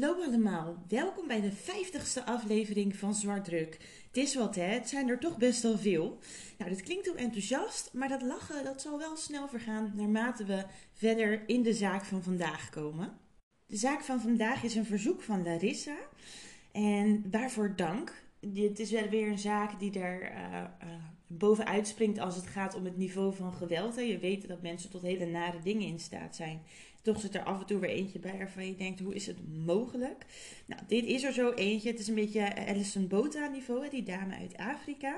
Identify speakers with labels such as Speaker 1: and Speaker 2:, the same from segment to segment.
Speaker 1: Hallo allemaal, welkom bij de 50ste aflevering van Zwartdruk. Het is wat hè, het zijn er toch best wel veel. Nou, dit klinkt heel enthousiast, maar dat lachen dat zal wel snel vergaan naarmate we verder in de zaak van vandaag komen. De zaak van vandaag is een verzoek van Larissa en waarvoor dank. Het is wel weer een zaak die er uh, bovenuit springt als het gaat om het niveau van geweld. Je weet dat mensen tot hele nare dingen in staat zijn. Toch zit er af en toe weer eentje bij waarvan je denkt, hoe is het mogelijk? Nou, dit is er zo eentje. Het is een beetje Alison Bota niveau, die dame uit Afrika.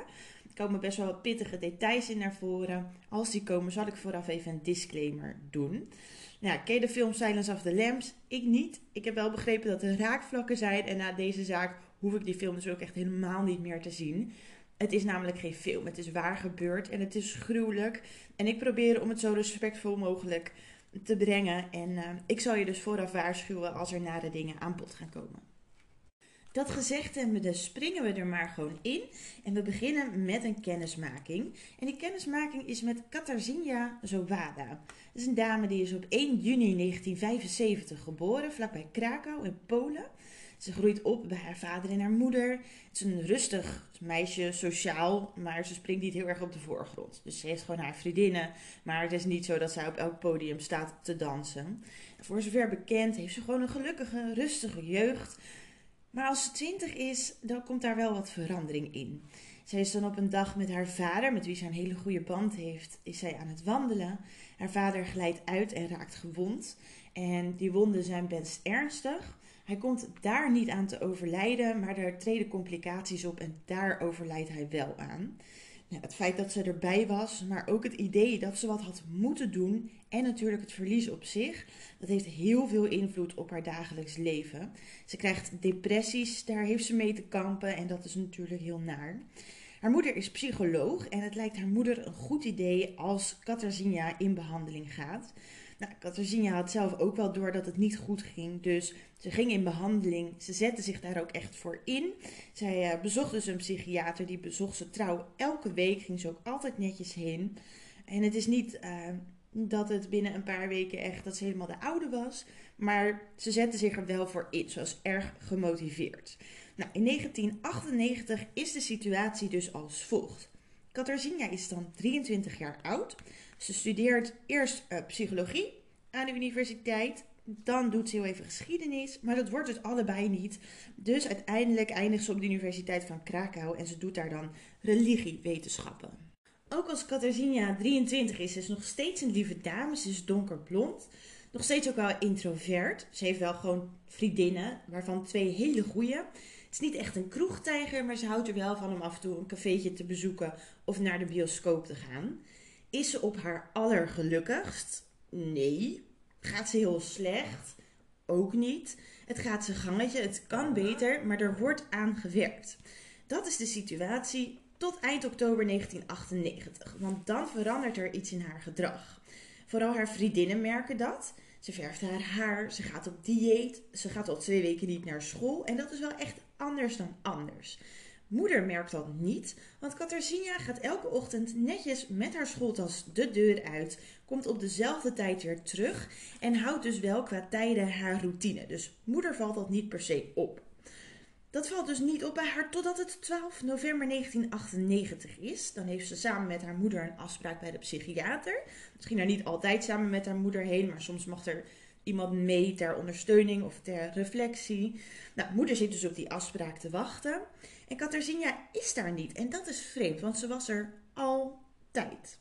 Speaker 1: Er komen best wel pittige details in naar voren. Als die komen, zal ik vooraf even een disclaimer doen. Nou, ken je de film Silence of the Lambs? Ik niet. Ik heb wel begrepen dat er raakvlakken zijn. En na deze zaak hoef ik die film dus ook echt helemaal niet meer te zien. Het is namelijk geen film. Het is waar gebeurd en het is gruwelijk. En ik probeer om het zo respectvol mogelijk te brengen. En uh, ik zal je dus vooraf waarschuwen als er nare dingen aan bod gaan komen. Dat gezegd hebben, dus springen we er maar gewoon in. En we beginnen met een kennismaking. En die kennismaking is met Katarzyna Zowada. Dat is een dame die is op 1 juni 1975 geboren, vlakbij Krakau in Polen. Ze groeit op bij haar vader en haar moeder. Het is een rustig meisje, sociaal, maar ze springt niet heel erg op de voorgrond. Dus ze heeft gewoon haar vriendinnen, maar het is niet zo dat zij op elk podium staat te dansen. Voor zover bekend heeft ze gewoon een gelukkige, rustige jeugd. Maar als ze twintig is, dan komt daar wel wat verandering in. Zij is dan op een dag met haar vader, met wie ze een hele goede band heeft, is zij aan het wandelen. Haar vader glijdt uit en raakt gewond. En die wonden zijn best ernstig. Hij komt daar niet aan te overlijden, maar er treden complicaties op en daar overlijdt hij wel aan. Nou, het feit dat ze erbij was, maar ook het idee dat ze wat had moeten doen en natuurlijk het verlies op zich, dat heeft heel veel invloed op haar dagelijks leven. Ze krijgt depressies, daar heeft ze mee te kampen en dat is natuurlijk heel naar. Haar moeder is psycholoog en het lijkt haar moeder een goed idee als Katarzyna in behandeling gaat. Nou, had zelf ook wel door dat het niet goed ging. Dus ze ging in behandeling. Ze zette zich daar ook echt voor in. Zij uh, bezocht dus een psychiater. Die bezocht ze trouw elke week. Ging ze ook altijd netjes heen. En het is niet uh, dat het binnen een paar weken echt dat ze helemaal de oude was. Maar ze zette zich er wel voor in. Ze was erg gemotiveerd. Nou, in 1998 is de situatie dus als volgt. Katarzyna is dan 23 jaar oud. Ze studeert eerst uh, psychologie aan de universiteit. Dan doet ze heel even geschiedenis. Maar dat wordt het allebei niet. Dus uiteindelijk eindigt ze op de Universiteit van Krakau. En ze doet daar dan religiewetenschappen. Ook als Katarzyna 23 is, is ze nog steeds een lieve dame. Ze is donkerblond. Nog steeds ook wel introvert. Ze heeft wel gewoon vriendinnen, waarvan twee hele goede. Het is niet echt een kroegtijger, maar ze houdt er wel van om af en toe een cafeetje te bezoeken of naar de bioscoop te gaan. Is ze op haar allergelukkigst? Nee. Gaat ze heel slecht? Ook niet. Het gaat zijn gangetje, het kan beter, maar er wordt aan gewerkt. Dat is de situatie tot eind oktober 1998, want dan verandert er iets in haar gedrag. Vooral haar vriendinnen merken dat. Ze verft haar haar, ze gaat op dieet, ze gaat al twee weken niet naar school en dat is wel echt anders dan anders. Moeder merkt dat niet, want Katarzyna gaat elke ochtend netjes met haar schooltas de deur uit, komt op dezelfde tijd weer terug en houdt dus wel qua tijden haar routine. Dus moeder valt dat niet per se op. Dat valt dus niet op bij haar totdat het 12 november 1998 is. Dan heeft ze samen met haar moeder een afspraak bij de psychiater. Misschien daar niet altijd samen met haar moeder heen, maar soms mag er iemand mee ter ondersteuning of ter reflectie. Nou, moeder zit dus op die afspraak te wachten. En Katarzyna is daar niet. En dat is vreemd, want ze was er altijd.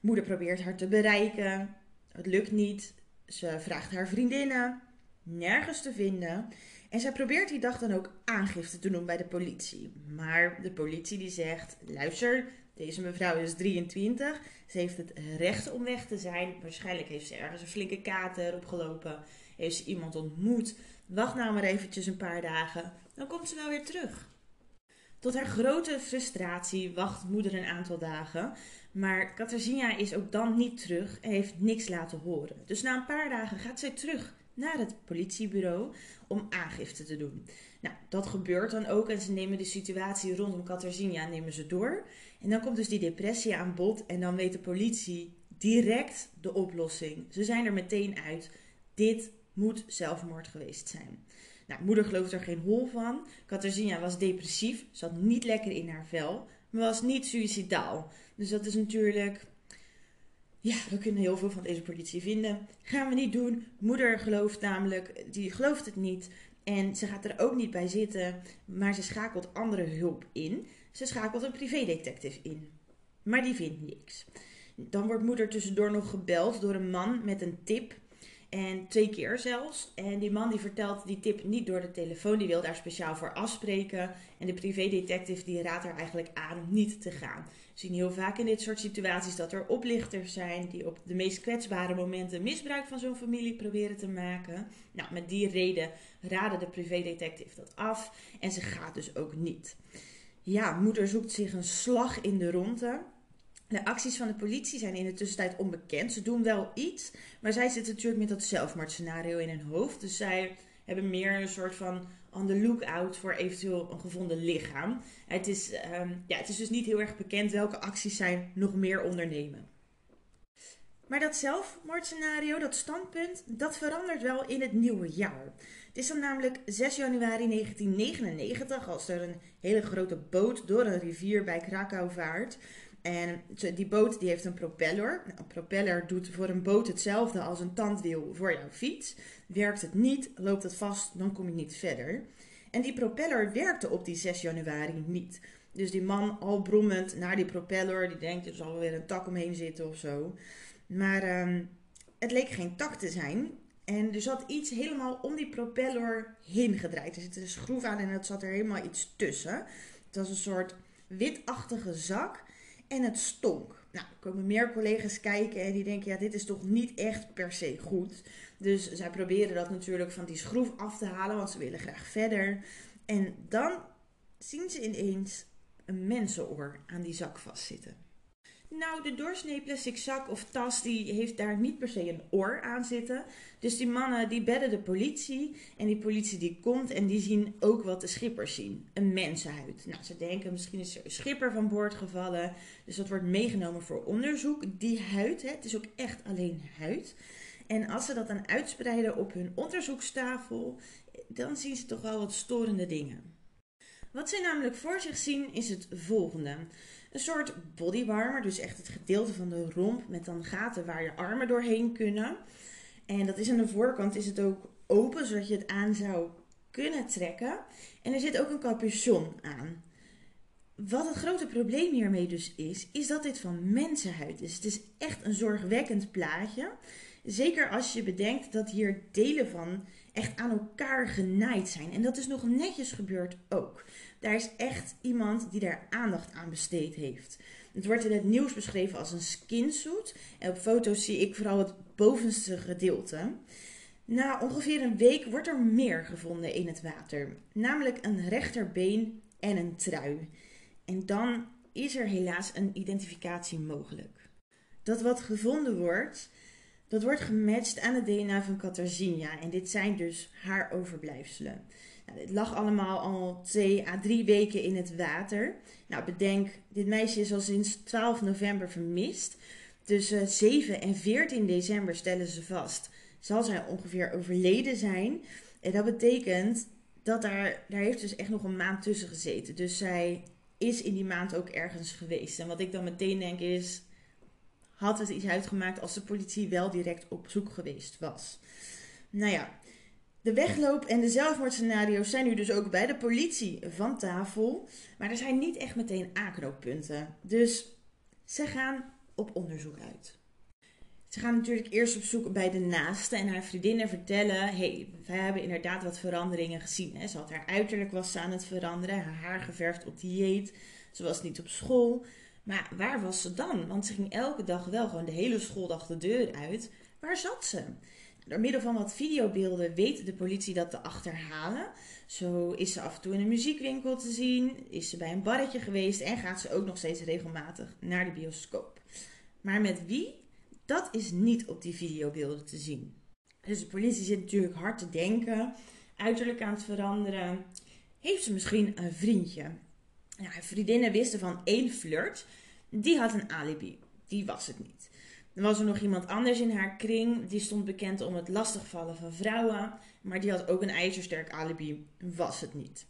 Speaker 1: Moeder probeert haar te bereiken. Het lukt niet. Ze vraagt haar vriendinnen. Nergens te vinden. En zij probeert die dag dan ook aangifte te doen bij de politie. Maar de politie die zegt: luister, deze mevrouw is 23. Ze heeft het recht om weg te zijn. Waarschijnlijk heeft ze ergens een flinke kater opgelopen. Heeft ze iemand ontmoet. Wacht nou maar eventjes een paar dagen. Dan komt ze wel weer terug. Tot haar grote frustratie wacht moeder een aantal dagen. Maar Katarzyna is ook dan niet terug en heeft niks laten horen. Dus na een paar dagen gaat zij terug naar het politiebureau om aangifte te doen. Nou, dat gebeurt dan ook en ze nemen de situatie rondom Katarzyna nemen ze door. En dan komt dus die depressie aan bod en dan weet de politie direct de oplossing. Ze zijn er meteen uit. Dit moet zelfmoord geweest zijn. Nou, moeder gelooft er geen hol van. Katarzyna was depressief, zat niet lekker in haar vel, maar was niet suicidaal. Dus dat is natuurlijk. Ja, we kunnen heel veel van deze politie vinden. Gaan we niet doen. Moeder gelooft namelijk, die gelooft het niet. En ze gaat er ook niet bij zitten, maar ze schakelt andere hulp in. Ze schakelt een privédetective in. Maar die vindt niks. Dan wordt moeder tussendoor nog gebeld door een man met een tip en twee keer zelfs. En die man die vertelt die tip niet door de telefoon. Die wil daar speciaal voor afspreken. En de privédetective die raadt er eigenlijk aan niet te gaan. We zien heel vaak in dit soort situaties dat er oplichters zijn die op de meest kwetsbare momenten misbruik van zo'n familie proberen te maken. Nou, met die reden raden de privédetective dat af. En ze gaat dus ook niet. Ja, moeder zoekt zich een slag in de ronde. De acties van de politie zijn in de tussentijd onbekend. Ze doen wel iets, maar zij zitten natuurlijk met dat zelfmoordscenario in hun hoofd. Dus zij hebben meer een soort van on the lookout voor eventueel een gevonden lichaam. Het is, ehm, ja, het is dus niet heel erg bekend welke acties zij nog meer ondernemen. Maar dat zelfmoordscenario, dat standpunt, dat verandert wel in het nieuwe jaar. Het is dan namelijk 6 januari 1999 als er een hele grote boot door een rivier bij Krakau vaart. En die boot die heeft een propeller. Nou, een propeller doet voor een boot hetzelfde als een tandwiel voor jouw fiets. Werkt het niet, loopt het vast, dan kom je niet verder. En die propeller werkte op die 6 januari niet. Dus die man al brommend naar die propeller, die denkt er zal weer een tak omheen zitten of zo. Maar um, het leek geen tak te zijn. En er zat iets helemaal om die propeller heen gedraaid. Er zit een schroef aan en het zat er helemaal iets tussen. Het was een soort witachtige zak en het stonk. Nou, er komen meer collega's kijken en die denken, ja, dit is toch niet echt per se goed. Dus zij proberen dat natuurlijk van die schroef af te halen, want ze willen graag verder. En dan zien ze ineens een mensenoor aan die zak vastzitten. Nou, de doorsnee plastic zak of tas, die heeft daar niet per se een oor aan zitten. Dus die mannen, die bedden de politie. En die politie die komt en die zien ook wat de schippers zien. Een mensenhuid. Nou, ze denken misschien is er een schipper van boord gevallen. Dus dat wordt meegenomen voor onderzoek. Die huid, hè, het is ook echt alleen huid. En als ze dat dan uitspreiden op hun onderzoekstafel, dan zien ze toch wel wat storende dingen. Wat ze namelijk voor zich zien is het volgende. Een soort bodywarmer, dus echt het gedeelte van de romp met dan gaten waar je armen doorheen kunnen. En dat is aan de voorkant is het ook open, zodat je het aan zou kunnen trekken. En er zit ook een capuchon aan. Wat het grote probleem hiermee dus is, is dat dit van mensenhuid is. Het is echt een zorgwekkend plaatje. Zeker als je bedenkt dat hier delen van echt aan elkaar genaaid zijn. En dat is nog netjes gebeurd ook. Daar is echt iemand die daar aandacht aan besteed heeft. Het wordt in het nieuws beschreven als een skinsuit. En op foto's zie ik vooral het bovenste gedeelte. Na ongeveer een week wordt er meer gevonden in het water. Namelijk een rechterbeen en een trui. En dan is er helaas een identificatie mogelijk. Dat wat gevonden wordt, dat wordt gematcht aan het DNA van Katarzyna. En dit zijn dus haar overblijfselen. Nou, dit lag allemaal al twee à drie weken in het water. Nou, bedenk, dit meisje is al sinds 12 november vermist. Tussen 7 en 14 december stellen ze vast, zal zij ongeveer overleden zijn. En dat betekent dat daar, daar heeft dus echt nog een maand tussen gezeten. Dus zij is in die maand ook ergens geweest. En wat ik dan meteen denk is, had het iets uitgemaakt als de politie wel direct op zoek geweest was. Nou ja, de wegloop en de zelfmoordscenario's zijn nu dus ook bij de politie van tafel. Maar er zijn niet echt meteen aanknooppunten. Dus ze gaan op onderzoek uit. Ze gaan natuurlijk eerst op zoek bij de naaste en haar vriendinnen vertellen: hey, wij hebben inderdaad wat veranderingen gezien. Ze had haar uiterlijk was aan het veranderen, haar haar geverfd op dieet. Ze was niet op school. Maar waar was ze dan? Want ze ging elke dag wel gewoon de hele schooldag de deur uit. Waar zat ze? Door middel van wat videobeelden weet de politie dat te achterhalen. Zo is ze af en toe in een muziekwinkel te zien, is ze bij een barretje geweest en gaat ze ook nog steeds regelmatig naar de bioscoop. Maar met wie? Dat is niet op die videobeelden te zien. Dus de politie zit natuurlijk hard te denken, uiterlijk aan het veranderen. Heeft ze misschien een vriendje? Nou, vriendinnen wisten van één flirt, die had een alibi. Die was het niet. Dan was er nog iemand anders in haar kring. Die stond bekend om het lastigvallen van vrouwen. Maar die had ook een ijzersterk alibi. Was het niet.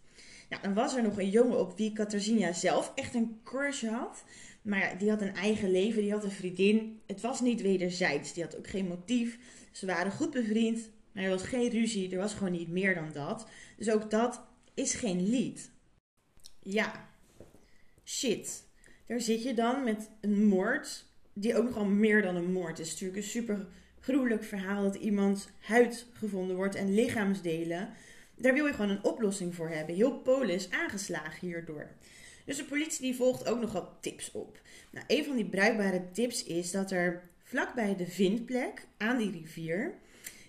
Speaker 1: Nou, dan was er nog een jongen op wie Katarzyna zelf echt een crush had. Maar ja, die had een eigen leven, die had een vriendin. Het was niet wederzijds, die had ook geen motief. Ze waren goed bevriend, maar er was geen ruzie, er was gewoon niet meer dan dat. Dus ook dat is geen lied. Ja, shit. Daar zit je dan met een moord, die ook nogal meer dan een moord is. Het is natuurlijk een super gruwelijk verhaal dat iemand huid gevonden wordt en lichaamsdelen. Daar wil je gewoon een oplossing voor hebben. Heel Polen is aangeslagen hierdoor. Dus de politie die volgt ook nog wat tips op. Nou, een van die bruikbare tips is dat er vlakbij de vindplek aan die rivier,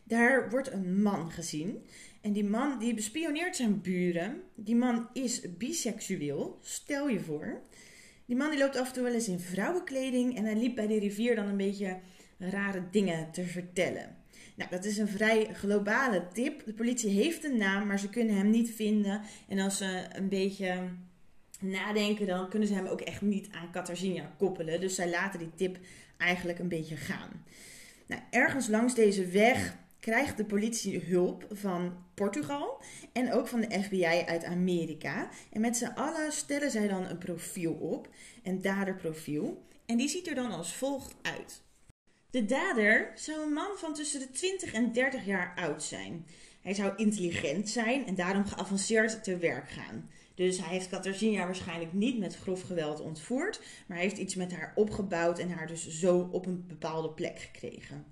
Speaker 1: daar wordt een man gezien. En die man die bespioneert zijn buren. Die man is biseksueel, stel je voor. Die man die loopt af en toe wel eens in vrouwenkleding en hij liep bij de rivier dan een beetje rare dingen te vertellen. Nou, dat is een vrij globale tip. De politie heeft een naam, maar ze kunnen hem niet vinden. En als ze een beetje nadenken, dan kunnen ze hem ook echt niet aan Katarzyna koppelen. Dus zij laten die tip eigenlijk een beetje gaan. Nou, ergens langs deze weg krijgt de politie hulp van Portugal en ook van de FBI uit Amerika. En met z'n allen stellen zij dan een profiel op, een daderprofiel. En die ziet er dan als volgt uit. De dader zou een man van tussen de 20 en 30 jaar oud zijn. Hij zou intelligent zijn en daarom geavanceerd te werk gaan. Dus hij heeft Katarzyna waarschijnlijk niet met grof geweld ontvoerd, maar hij heeft iets met haar opgebouwd en haar dus zo op een bepaalde plek gekregen.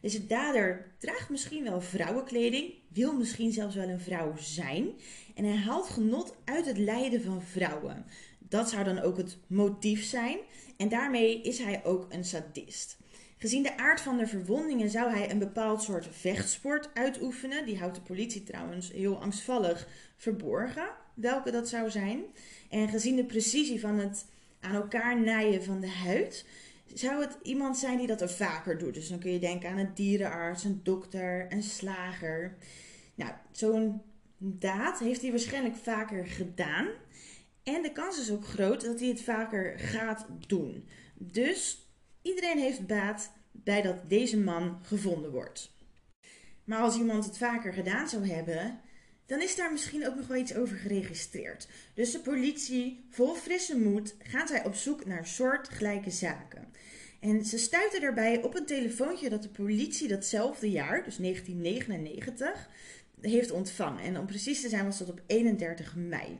Speaker 1: Deze dader draagt misschien wel vrouwenkleding, wil misschien zelfs wel een vrouw zijn en hij haalt genot uit het lijden van vrouwen. Dat zou dan ook het motief zijn en daarmee is hij ook een sadist. Gezien de aard van de verwondingen zou hij een bepaald soort vechtsport uitoefenen. Die houdt de politie trouwens heel angstvallig verborgen, welke dat zou zijn. En gezien de precisie van het aan elkaar naaien van de huid, zou het iemand zijn die dat er vaker doet. Dus dan kun je denken aan een dierenarts, een dokter, een slager. Nou, zo'n daad heeft hij waarschijnlijk vaker gedaan. En de kans is ook groot dat hij het vaker gaat doen. Dus Iedereen heeft baat bij dat deze man gevonden wordt. Maar als iemand het vaker gedaan zou hebben, dan is daar misschien ook nog wel iets over geregistreerd. Dus de politie, vol frisse moed, gaan zij op zoek naar soortgelijke zaken. En ze stuiten daarbij op een telefoontje dat de politie datzelfde jaar, dus 1999, heeft ontvangen. En om precies te zijn was dat op 31 mei.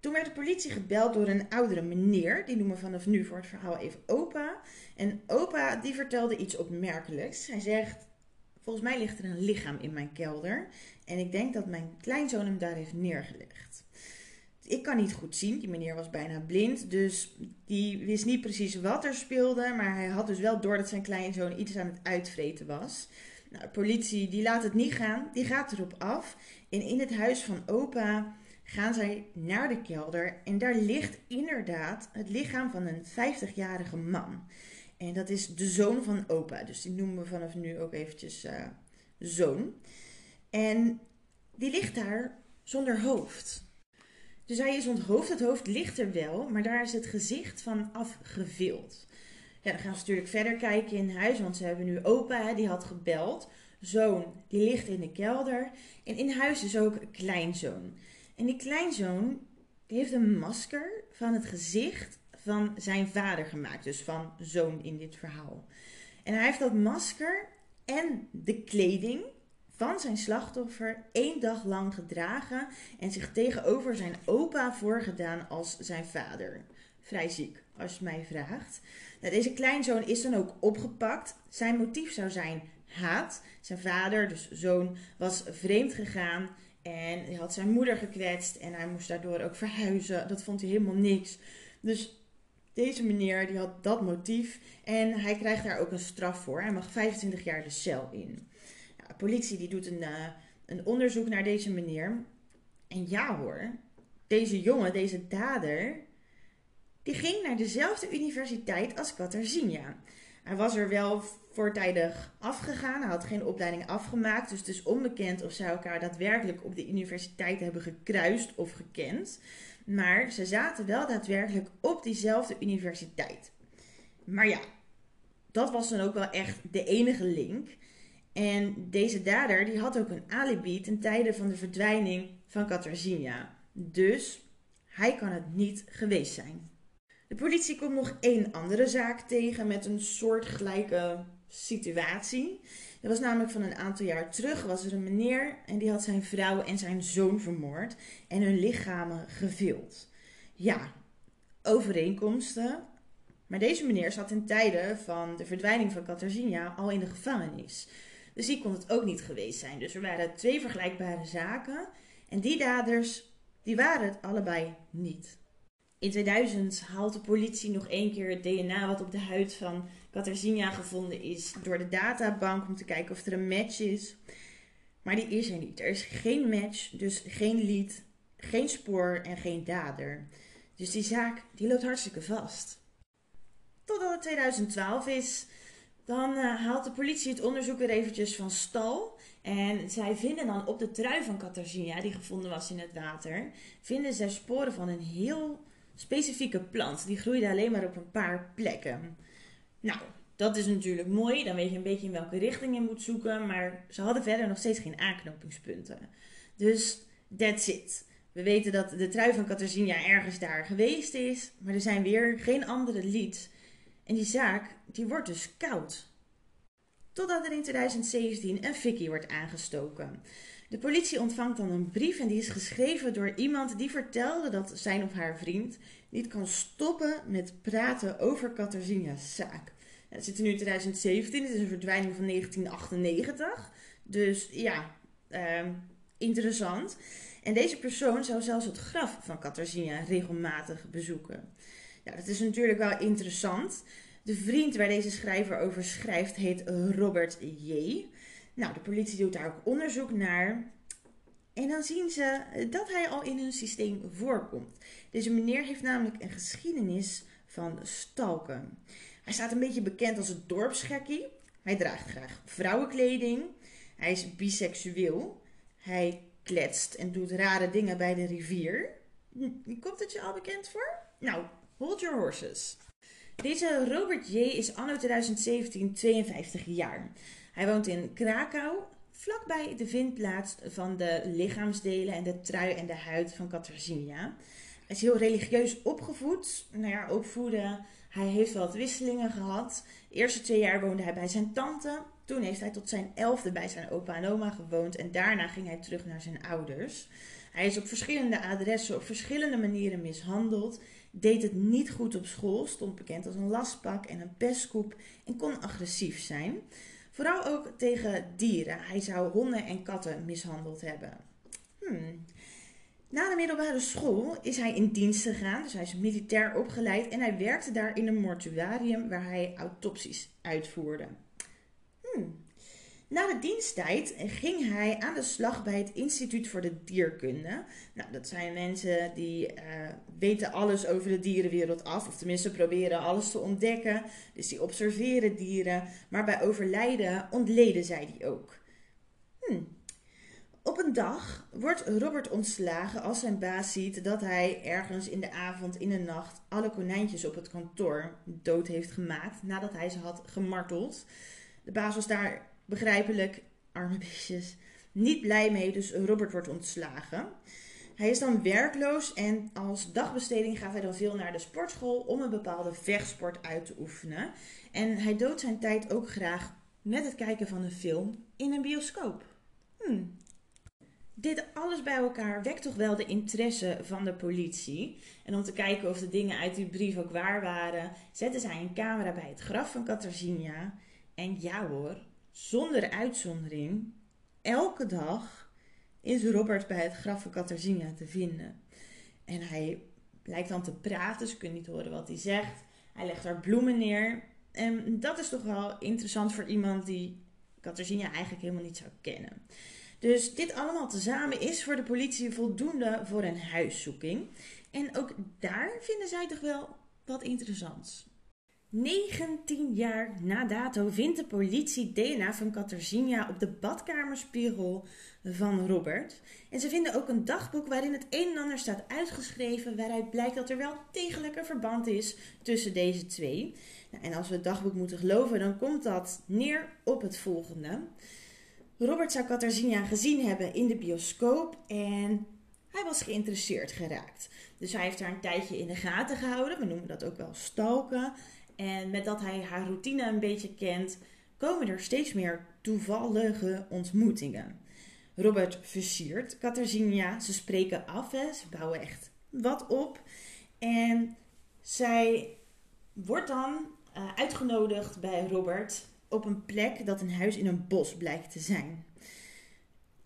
Speaker 1: Toen werd de politie gebeld door een oudere meneer, die noemen we vanaf nu voor het verhaal even opa. En opa die vertelde iets opmerkelijks. Hij zegt, volgens mij ligt er een lichaam in mijn kelder en ik denk dat mijn kleinzoon hem daar heeft neergelegd. Ik kan niet goed zien, die meneer was bijna blind, dus die wist niet precies wat er speelde, maar hij had dus wel door dat zijn kleinzoon iets aan het uitvreten was. Nou, de politie die laat het niet gaan, die gaat erop af en in het huis van opa gaan zij naar de kelder en daar ligt inderdaad het lichaam van een 50-jarige man. En dat is de zoon van opa, dus die noemen we vanaf nu ook eventjes uh, zoon. En die ligt daar zonder hoofd. Dus hij is onthoofd, het hoofd ligt er wel, maar daar is het gezicht van afgevild. Ja, dan gaan ze natuurlijk verder kijken in huis, want ze hebben nu opa, die had gebeld. Zoon, die ligt in de kelder. En in huis is ook kleinzoon. En die kleinzoon heeft een masker van het gezicht van zijn vader gemaakt. Dus van zoon in dit verhaal. En hij heeft dat masker en de kleding van zijn slachtoffer één dag lang gedragen en zich tegenover zijn opa voorgedaan als zijn vader. Vrij ziek, als je mij vraagt. Nou, deze kleinzoon is dan ook opgepakt. Zijn motief zou zijn haat. Zijn vader, dus zoon, was vreemd gegaan en hij had zijn moeder gekwetst en hij moest daardoor ook verhuizen. Dat vond hij helemaal niks. Dus deze meneer die had dat motief en hij krijgt daar ook een straf voor. Hij mag 25 jaar de cel in. Politie die doet een, uh, een onderzoek naar deze meneer. En ja hoor, deze jongen, deze dader, die ging naar dezelfde universiteit als Katarzyna. Hij was er wel voortijdig afgegaan. Hij had geen opleiding afgemaakt. Dus het is onbekend of zij elkaar daadwerkelijk op de universiteit hebben gekruist of gekend. Maar ze zaten wel daadwerkelijk op diezelfde universiteit. Maar ja, dat was dan ook wel echt de enige link. En deze dader die had ook een alibi ten tijde van de verdwijning van Katarzyna. Dus hij kan het niet geweest zijn. De politie komt nog één andere zaak tegen met een soortgelijke situatie. Dat was namelijk van een aantal jaar terug was er een meneer en die had zijn vrouw en zijn zoon vermoord en hun lichamen gevild. Ja, overeenkomsten. Maar deze meneer zat in tijden van de verdwijning van Katarzyna al in de gevangenis. Dus die kon het ook niet geweest zijn. Dus er waren twee vergelijkbare zaken. En die daders, die waren het allebei niet. In 2000 haalt de politie nog één keer het DNA wat op de huid van Katarzyna gevonden is door de databank om te kijken of er een match is. Maar die is er niet. Er is geen match, dus geen lead, geen spoor en geen dader. Dus die zaak die loopt hartstikke vast. Totdat het 2012 is. Dan uh, haalt de politie het onderzoek weer eventjes van stal. En zij vinden dan op de trui van Katarzyna, die gevonden was in het water, vinden zij sporen van een heel specifieke plant. Die groeide alleen maar op een paar plekken. Nou, dat is natuurlijk mooi. Dan weet je een beetje in welke richting je moet zoeken. Maar ze hadden verder nog steeds geen aanknopingspunten. Dus that's it. We weten dat de trui van Katarzyna ergens daar geweest is. Maar er zijn weer geen andere leads. En die zaak, die wordt dus koud. Totdat er in 2017 een fikkie wordt aangestoken. De politie ontvangt dan een brief en die is geschreven door iemand die vertelde dat zijn of haar vriend niet kan stoppen met praten over Katarzyna's zaak. Het zit nu in 2017, het is een verdwijning van 1998. Dus ja, uh, interessant. En deze persoon zou zelfs het graf van Katarzyna regelmatig bezoeken. Ja, dat is natuurlijk wel interessant. De vriend waar deze schrijver over schrijft heet Robert J. Nou, de politie doet daar ook onderzoek naar. En dan zien ze dat hij al in hun systeem voorkomt. Deze meneer heeft namelijk een geschiedenis van stalken. Hij staat een beetje bekend als het dorpsgekkie. Hij draagt graag vrouwenkleding. Hij is biseksueel. Hij kletst en doet rare dingen bij de rivier. Komt het je al bekend voor? Nou, hold your horses. Deze Robert J. is anno 2017 52 jaar. Hij woont in Krakau, vlakbij de vindplaats van de lichaamsdelen en de trui en de huid van Katarzyna. Hij is heel religieus opgevoed. Nou ja, opvoeden. Hij heeft wat wisselingen gehad. De eerste twee jaar woonde hij bij zijn tante. Toen heeft hij tot zijn elfde bij zijn opa en oma gewoond. En daarna ging hij terug naar zijn ouders. Hij is op verschillende adressen op verschillende manieren mishandeld. Deed het niet goed op school. Stond bekend als een lastpak en een pestkoep. En kon agressief zijn. Vooral ook tegen dieren. Hij zou honden en katten mishandeld hebben. Hmm. Na de middelbare school is hij in dienst gegaan, dus hij is militair opgeleid en hij werkte daar in een mortuarium waar hij autopsies uitvoerde. Hmm. Na de diensttijd ging hij aan de slag bij het Instituut voor de Dierkunde. Nou, dat zijn mensen die uh, weten alles over de dierenwereld af, of tenminste proberen alles te ontdekken. Dus die observeren dieren, maar bij overlijden ontleden zij die ook. Hmm. Op een dag wordt Robert ontslagen als zijn baas ziet dat hij ergens in de avond, in de nacht, alle konijntjes op het kantoor dood heeft gemaakt nadat hij ze had gemarteld. De baas was daar begrijpelijk, arme beestjes, niet blij mee, dus Robert wordt ontslagen. Hij is dan werkloos en als dagbesteding gaat hij dan veel naar de sportschool om een bepaalde vechtsport uit te oefenen. En hij doodt zijn tijd ook graag met het kijken van een film in een bioscoop. Hmm. Dit alles bij elkaar wekt toch wel de interesse van de politie. En om te kijken of de dingen uit die brief ook waar waren, zetten zij een camera bij het graf van Katarzyna. En ja hoor, zonder uitzondering, elke dag is Robert bij het graf van Katarzyna te vinden. En hij lijkt dan te praten, ze kunnen niet horen wat hij zegt. Hij legt daar bloemen neer. En dat is toch wel interessant voor iemand die Katarzyna eigenlijk helemaal niet zou kennen. Dus dit allemaal tezamen is voor de politie voldoende voor een huiszoeking. En ook daar vinden zij toch wel wat interessants. 19 jaar na dato vindt de politie DNA van Katarzyna op de badkamerspiegel van Robert. En ze vinden ook een dagboek waarin het een en ander staat uitgeschreven, waaruit blijkt dat er wel degelijk een verband is tussen deze twee. Nou, en als we het dagboek moeten geloven, dan komt dat neer op het volgende. Robert zou Katarzyna gezien hebben in de bioscoop en hij was geïnteresseerd geraakt. Dus hij heeft haar een tijdje in de gaten gehouden. We noemen dat ook wel stalken. En met dat hij haar routine een beetje kent, komen er steeds meer toevallige ontmoetingen. Robert versiert Katarzyna. Ze spreken af, hè. ze bouwen echt wat op. En zij wordt dan uh, uitgenodigd bij Robert op een plek dat een huis in een bos blijkt te zijn.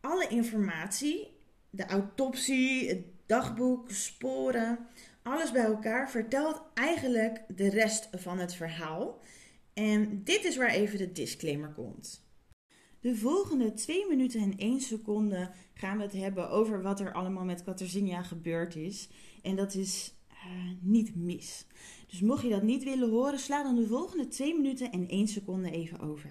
Speaker 1: Alle informatie, de autopsie, het dagboek, sporen, alles bij elkaar vertelt eigenlijk de rest van het verhaal. En dit is waar even de disclaimer komt. De volgende 2 minuten en 1 seconde gaan we het hebben over wat er allemaal met Katarzyna gebeurd is. En dat is uh, niet mis. Dus mocht je dat niet willen horen, sla dan de volgende 2 minuten en 1 seconde even over.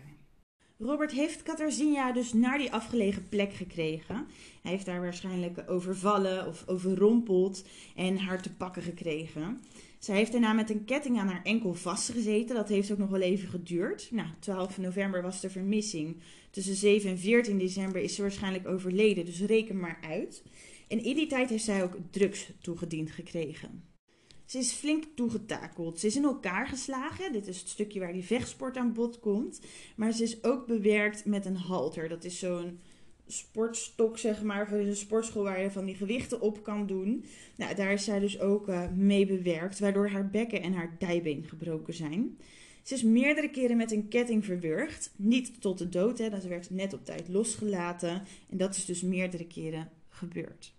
Speaker 1: Robert heeft Katarzyna dus naar die afgelegen plek gekregen. Hij heeft daar waarschijnlijk overvallen of overrompeld en haar te pakken gekregen. Zij heeft daarna met een ketting aan haar enkel vastgezeten. Dat heeft ook nog wel even geduurd. Nou, 12 november was de vermissing. Tussen 7 en 14 december is ze waarschijnlijk overleden, dus reken maar uit. En in die tijd heeft zij ook drugs toegediend gekregen. Ze is flink toegetakeld. Ze is in elkaar geslagen. Dit is het stukje waar die vechtsport aan bod komt. Maar ze is ook bewerkt met een halter. Dat is zo'n sportstok, zeg maar, voor een sportschool waar je van die gewichten op kan doen. Nou, daar is zij dus ook uh, mee bewerkt, waardoor haar bekken en haar dijbeen gebroken zijn. Ze is meerdere keren met een ketting verwurgd. Niet tot de dood, hè, dat werd net op tijd losgelaten. En dat is dus meerdere keren gebeurd.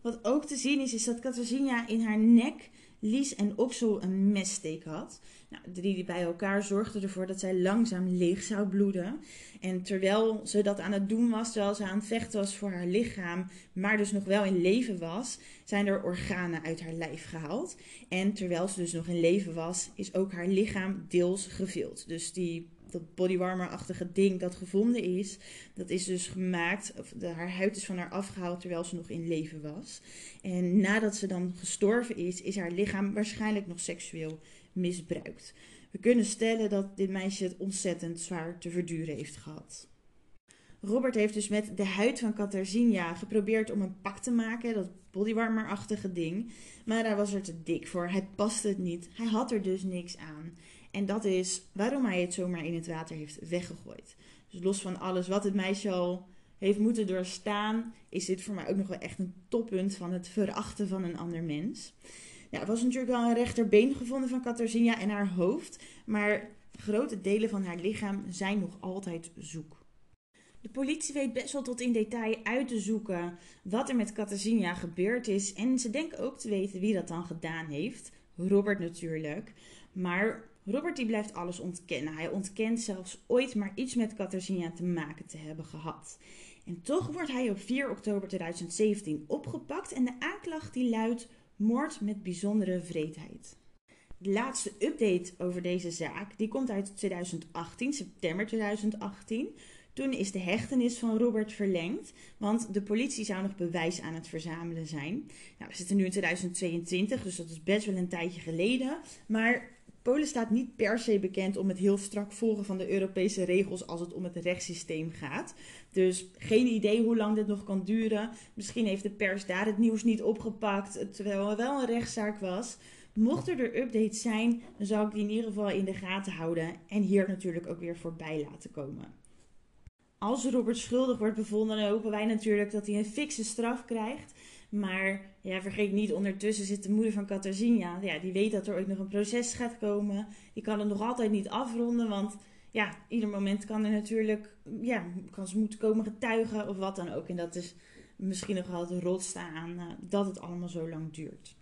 Speaker 1: Wat ook te zien is, is dat Katarzyna in haar nek lies en oksel een messteek had. Nou, bij elkaar zorgden ervoor dat zij langzaam leeg zou bloeden. En terwijl ze dat aan het doen was, terwijl ze aan het vechten was voor haar lichaam, maar dus nog wel in leven was, zijn er organen uit haar lijf gehaald. En terwijl ze dus nog in leven was, is ook haar lichaam deels gevild. Dus die dat bodywarmer-achtige ding dat gevonden is, dat is dus gemaakt, of de, haar huid is van haar afgehaald terwijl ze nog in leven was. En nadat ze dan gestorven is, is haar lichaam waarschijnlijk nog seksueel misbruikt. We kunnen stellen dat dit meisje het ontzettend zwaar te verduren heeft gehad. Robert heeft dus met de huid van Katarzyna geprobeerd om een pak te maken, dat bodywarmer-achtige ding. Maar hij was er te dik voor, hij paste het niet, hij had er dus niks aan. En dat is waarom hij het zomaar in het water heeft weggegooid. Dus los van alles wat het meisje al heeft moeten doorstaan, is dit voor mij ook nog wel echt een toppunt van het verachten van een ander mens. Ja, er was natuurlijk wel een rechterbeen gevonden van Katarzyna en haar hoofd, maar grote delen van haar lichaam zijn nog altijd zoek. De politie weet best wel tot in detail uit te zoeken wat er met Katarzyna gebeurd is. En ze denken ook te weten wie dat dan gedaan heeft. Robert natuurlijk. Maar Robert die blijft alles ontkennen. Hij ontkent zelfs ooit maar iets met Katarzyna te maken te hebben gehad. En toch wordt hij op 4 oktober 2017 opgepakt en de aanklacht die luidt moord met bijzondere vreedheid. De laatste update over deze zaak die komt uit 2018, september 2018. Toen is de hechtenis van Robert verlengd, want de politie zou nog bewijs aan het verzamelen zijn. Nou, we zitten nu in 2022, dus dat is best wel een tijdje geleden. Maar Polen staat niet per se bekend om het heel strak volgen van de Europese regels als het om het rechtssysteem gaat. Dus geen idee hoe lang dit nog kan duren. Misschien heeft de pers daar het nieuws niet opgepakt, terwijl er wel een rechtszaak was. Mochten er updates zijn, dan zou ik die in ieder geval in de gaten houden en hier natuurlijk ook weer voorbij laten komen. Als Robert schuldig wordt bevonden, dan hopen wij natuurlijk dat hij een fikse straf krijgt. Maar ja, vergeet niet, ondertussen zit de moeder van Katarzyna. Ja, die weet dat er ooit nog een proces gaat komen. Die kan het nog altijd niet afronden, want ja, ieder moment kan er natuurlijk, ja, kan ze moeten komen getuigen of wat dan ook. En dat is misschien nog wel het rotste aan uh, dat het allemaal zo lang duurt.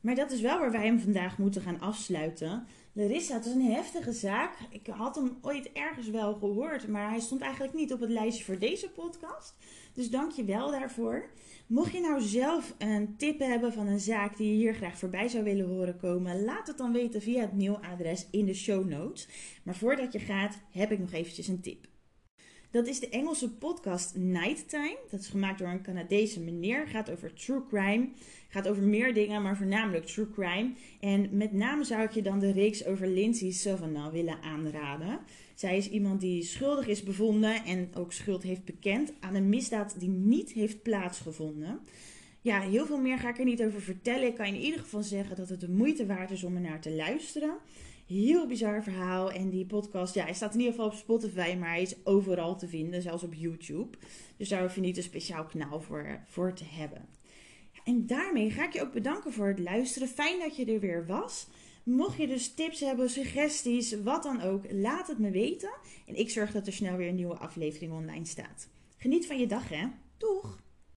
Speaker 1: Maar dat is wel waar wij hem vandaag moeten gaan afsluiten. Larissa, het is een heftige zaak. Ik had hem ooit ergens wel gehoord, maar hij stond eigenlijk niet op het lijstje voor deze podcast. Dus dank je wel daarvoor. Mocht je nou zelf een tip hebben van een zaak die je hier graag voorbij zou willen horen komen, laat het dan weten via het mailadres in de show notes. Maar voordat je gaat, heb ik nog eventjes een tip. Dat is de Engelse podcast Nighttime. Dat is gemaakt door een Canadese meneer. Gaat over true crime. Gaat over meer dingen, maar voornamelijk true crime. En met name zou ik je dan de reeks over Lindsay Savannah willen aanraden. Zij is iemand die schuldig is bevonden en ook schuld heeft bekend aan een misdaad die niet heeft plaatsgevonden. Ja, heel veel meer ga ik er niet over vertellen. Ik kan in ieder geval zeggen dat het de moeite waard is om er naar te luisteren. Heel bizar verhaal. En die podcast, ja, hij staat in ieder geval op Spotify, maar hij is overal te vinden, zelfs op YouTube. Dus daar hoef je niet een speciaal kanaal voor, voor te hebben. En daarmee ga ik je ook bedanken voor het luisteren. Fijn dat je er weer was. Mocht je dus tips hebben, suggesties, wat dan ook, laat het me weten. En ik zorg dat er snel weer een nieuwe aflevering online staat. Geniet van je dag, hè? Doeg!